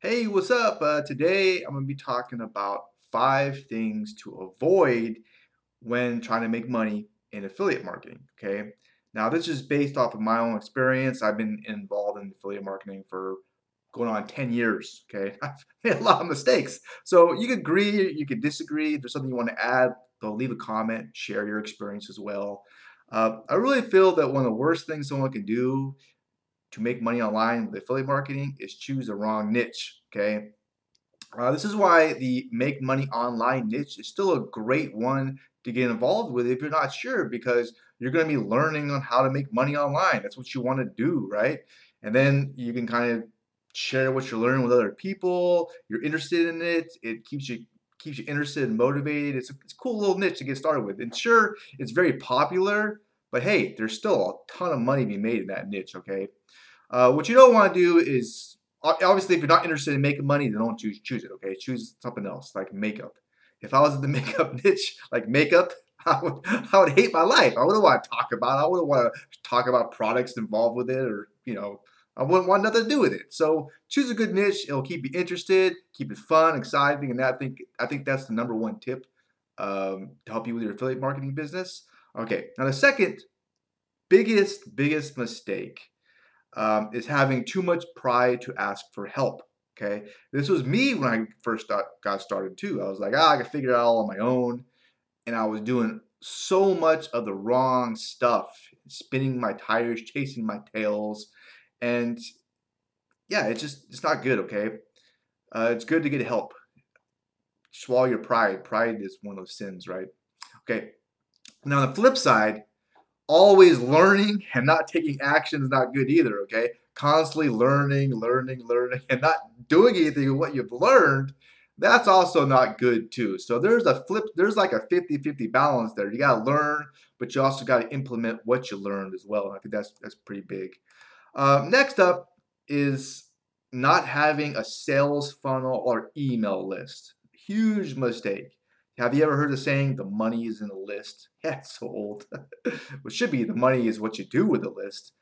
Hey, what's up? Uh, today I'm going to be talking about five things to avoid when trying to make money in affiliate marketing. Okay. Now, this is based off of my own experience. I've been involved in affiliate marketing for going on 10 years. Okay. I've made a lot of mistakes. So you could agree, you could disagree. If there's something you want to add, though, leave a comment, share your experience as well. Uh, I really feel that one of the worst things someone can do to make money online with affiliate marketing is choose the wrong niche. Okay. Uh, this is why the make money online niche is still a great one to get involved with if you're not sure because you're going to be learning on how to make money online. That's what you want to do, right? And then you can kind of share what you're learning with other people. You're interested in it. It keeps you keeps you interested and motivated. It's a, it's a cool little niche to get started with. And sure, it's very popular, but hey, there's still a ton of money to be made in that niche. Okay. Uh, what you don't want to do is obviously if you're not interested in making money, then don't choose choose it. Okay, choose something else like makeup. If I was in the makeup niche, like makeup, I would I would hate my life. I wouldn't want to talk about. It. I wouldn't want to talk about products involved with it, or you know, I wouldn't want nothing to do with it. So choose a good niche. It'll keep you interested, keep it fun, exciting, and I think I think that's the number one tip um, to help you with your affiliate marketing business. Okay, now the second biggest biggest mistake um, is having too much pride to ask for help. Okay, this was me when I first got started too. I was like, ah, I can figure it out all on my own, and I was doing so much of the wrong stuff, spinning my tires, chasing my tails, and yeah, it's just it's not good. Okay, uh, it's good to get help. Swallow your pride. Pride is one of those sins, right? Okay. Now on the flip side, always learning and not taking action is not good either, okay? Constantly learning, learning, learning, and not doing anything with what you've learned, that's also not good too. So there's a flip, there's like a 50 50 balance there. You got to learn, but you also got to implement what you learned as well. And I think that's, that's pretty big. Uh, next up is not having a sales funnel or email list. Huge mistake. Have you ever heard the saying, the money is in the list? Yeah, it's so old. what should be, the money is what you do with the list.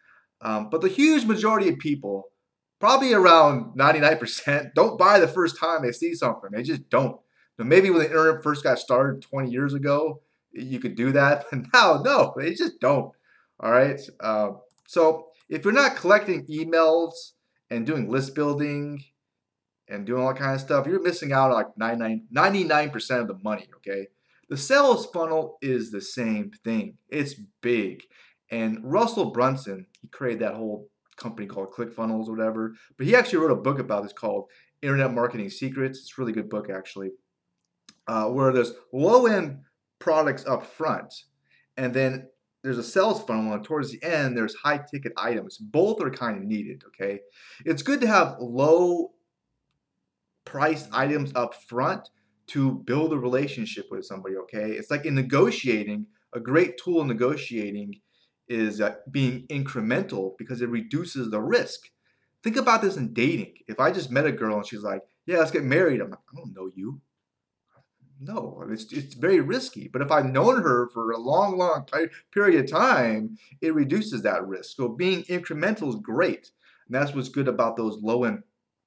Um, but the huge majority of people, probably around 99%, don't buy the first time they see something. They just don't. Now, maybe when the internet first got started 20 years ago, you could do that. But now, no, they just don't. All right. Uh, so if you're not collecting emails and doing list building and doing all that kind of stuff, you're missing out on like 99% of the money, okay? The sales funnel is the same thing. It's big. And Russell Brunson, he created that whole company called ClickFunnels or whatever, but he actually wrote a book about this called Internet Marketing Secrets. It's a really good book, actually, uh, where there's low end products up front, and then there's a sales funnel, and towards the end, there's high ticket items. Both are kind of needed, okay? It's good to have low priced items up front to build a relationship with somebody, okay? It's like in negotiating, a great tool in negotiating is uh, being incremental because it reduces the risk. Think about this in dating. If I just met a girl and she's like, yeah, let's get married, I'm like, I don't know you. No, it's, it's very risky. But if I've known her for a long, long period of time, it reduces that risk. So being incremental is great. And that's what's good about those low end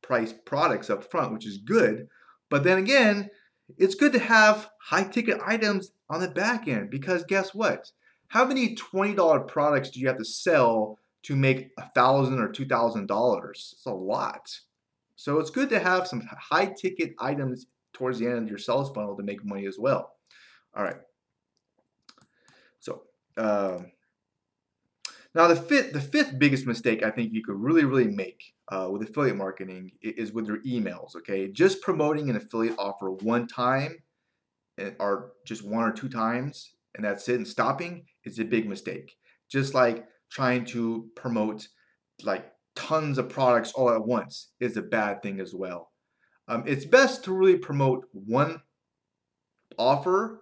price products up front, which is good. But then again, it's good to have high ticket items on the back end because guess what? How many $20 products do you have to sell to make a thousand or two thousand dollars? It's a lot. So it's good to have some high ticket items towards the end of your sales funnel to make money as well. All right. So uh, now the fifth, the fifth biggest mistake I think you could really, really make uh, with affiliate marketing is with your emails. Okay, just promoting an affiliate offer one time, or just one or two times, and that's it, and stopping is a big mistake. Just like trying to promote like tons of products all at once is a bad thing as well. Um, it's best to really promote one offer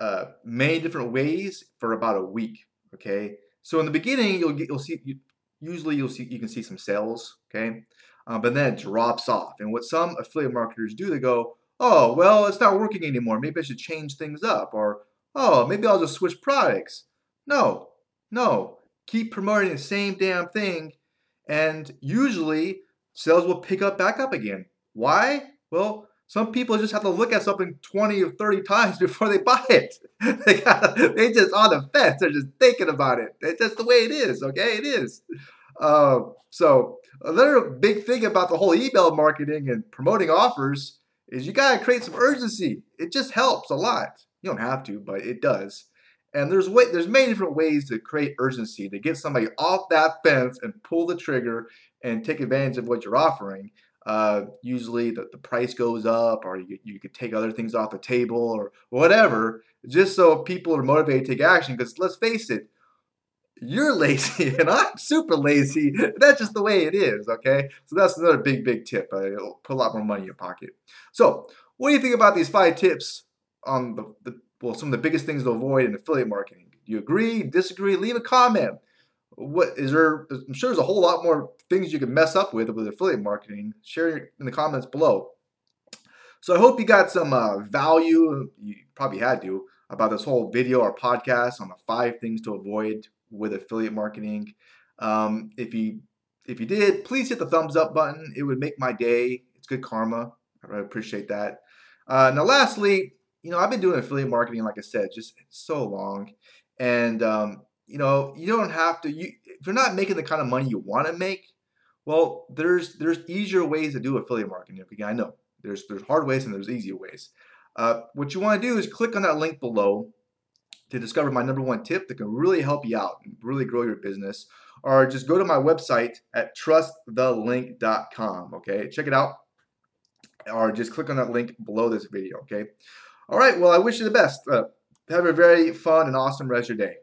uh, many different ways for about a week. Okay, so in the beginning, you'll get you'll see you, usually you'll see you can see some sales, okay, uh, but then it drops off. And what some affiliate marketers do, they go, oh well, it's not working anymore. Maybe I should change things up, or oh maybe I'll just switch products. No, no, keep promoting the same damn thing, and usually sales will pick up back up again. Why? Well, some people just have to look at something 20 or 30 times before they buy it. they, got, just on the fence. They're just thinking about it. It's just the way it is. Okay, it is. Uh, so another big thing about the whole email marketing and promoting offers is you gotta create some urgency. It just helps a lot. You don't have to, but it does. And there's way, there's many different ways to create urgency to get somebody off that fence and pull the trigger and take advantage of what you're offering. Uh, usually the, the price goes up or you, you could take other things off the table or whatever, just so people are motivated to take action. Because let's face it, you're lazy and I'm super lazy. That's just the way it is, okay? So that's another big, big tip. Uh, it'll put a lot more money in your pocket. So, what do you think about these five tips on the, the well, some of the biggest things to avoid in affiliate marketing? Do you agree, disagree? Leave a comment what is there i'm sure there's a whole lot more things you can mess up with with affiliate marketing. Share in the comments below. So i hope you got some uh, value you probably had to about this whole video or podcast on the five things to avoid with affiliate marketing. Um, if you if you did please hit the thumbs up button. It would make my day. It's good karma. I appreciate that. Uh, now lastly you know i've been doing affiliate marketing like i said just so long. And um, you know, you don't have to. You, if you're not making the kind of money you want to make, well, there's there's easier ways to do affiliate marketing. Okay, I know there's there's hard ways and there's easier ways. Uh, what you want to do is click on that link below to discover my number one tip that can really help you out and really grow your business. Or just go to my website at trustthelink.com. Okay, check it out. Or just click on that link below this video. Okay. All right. Well, I wish you the best. Uh, have a very fun and awesome rest of your day.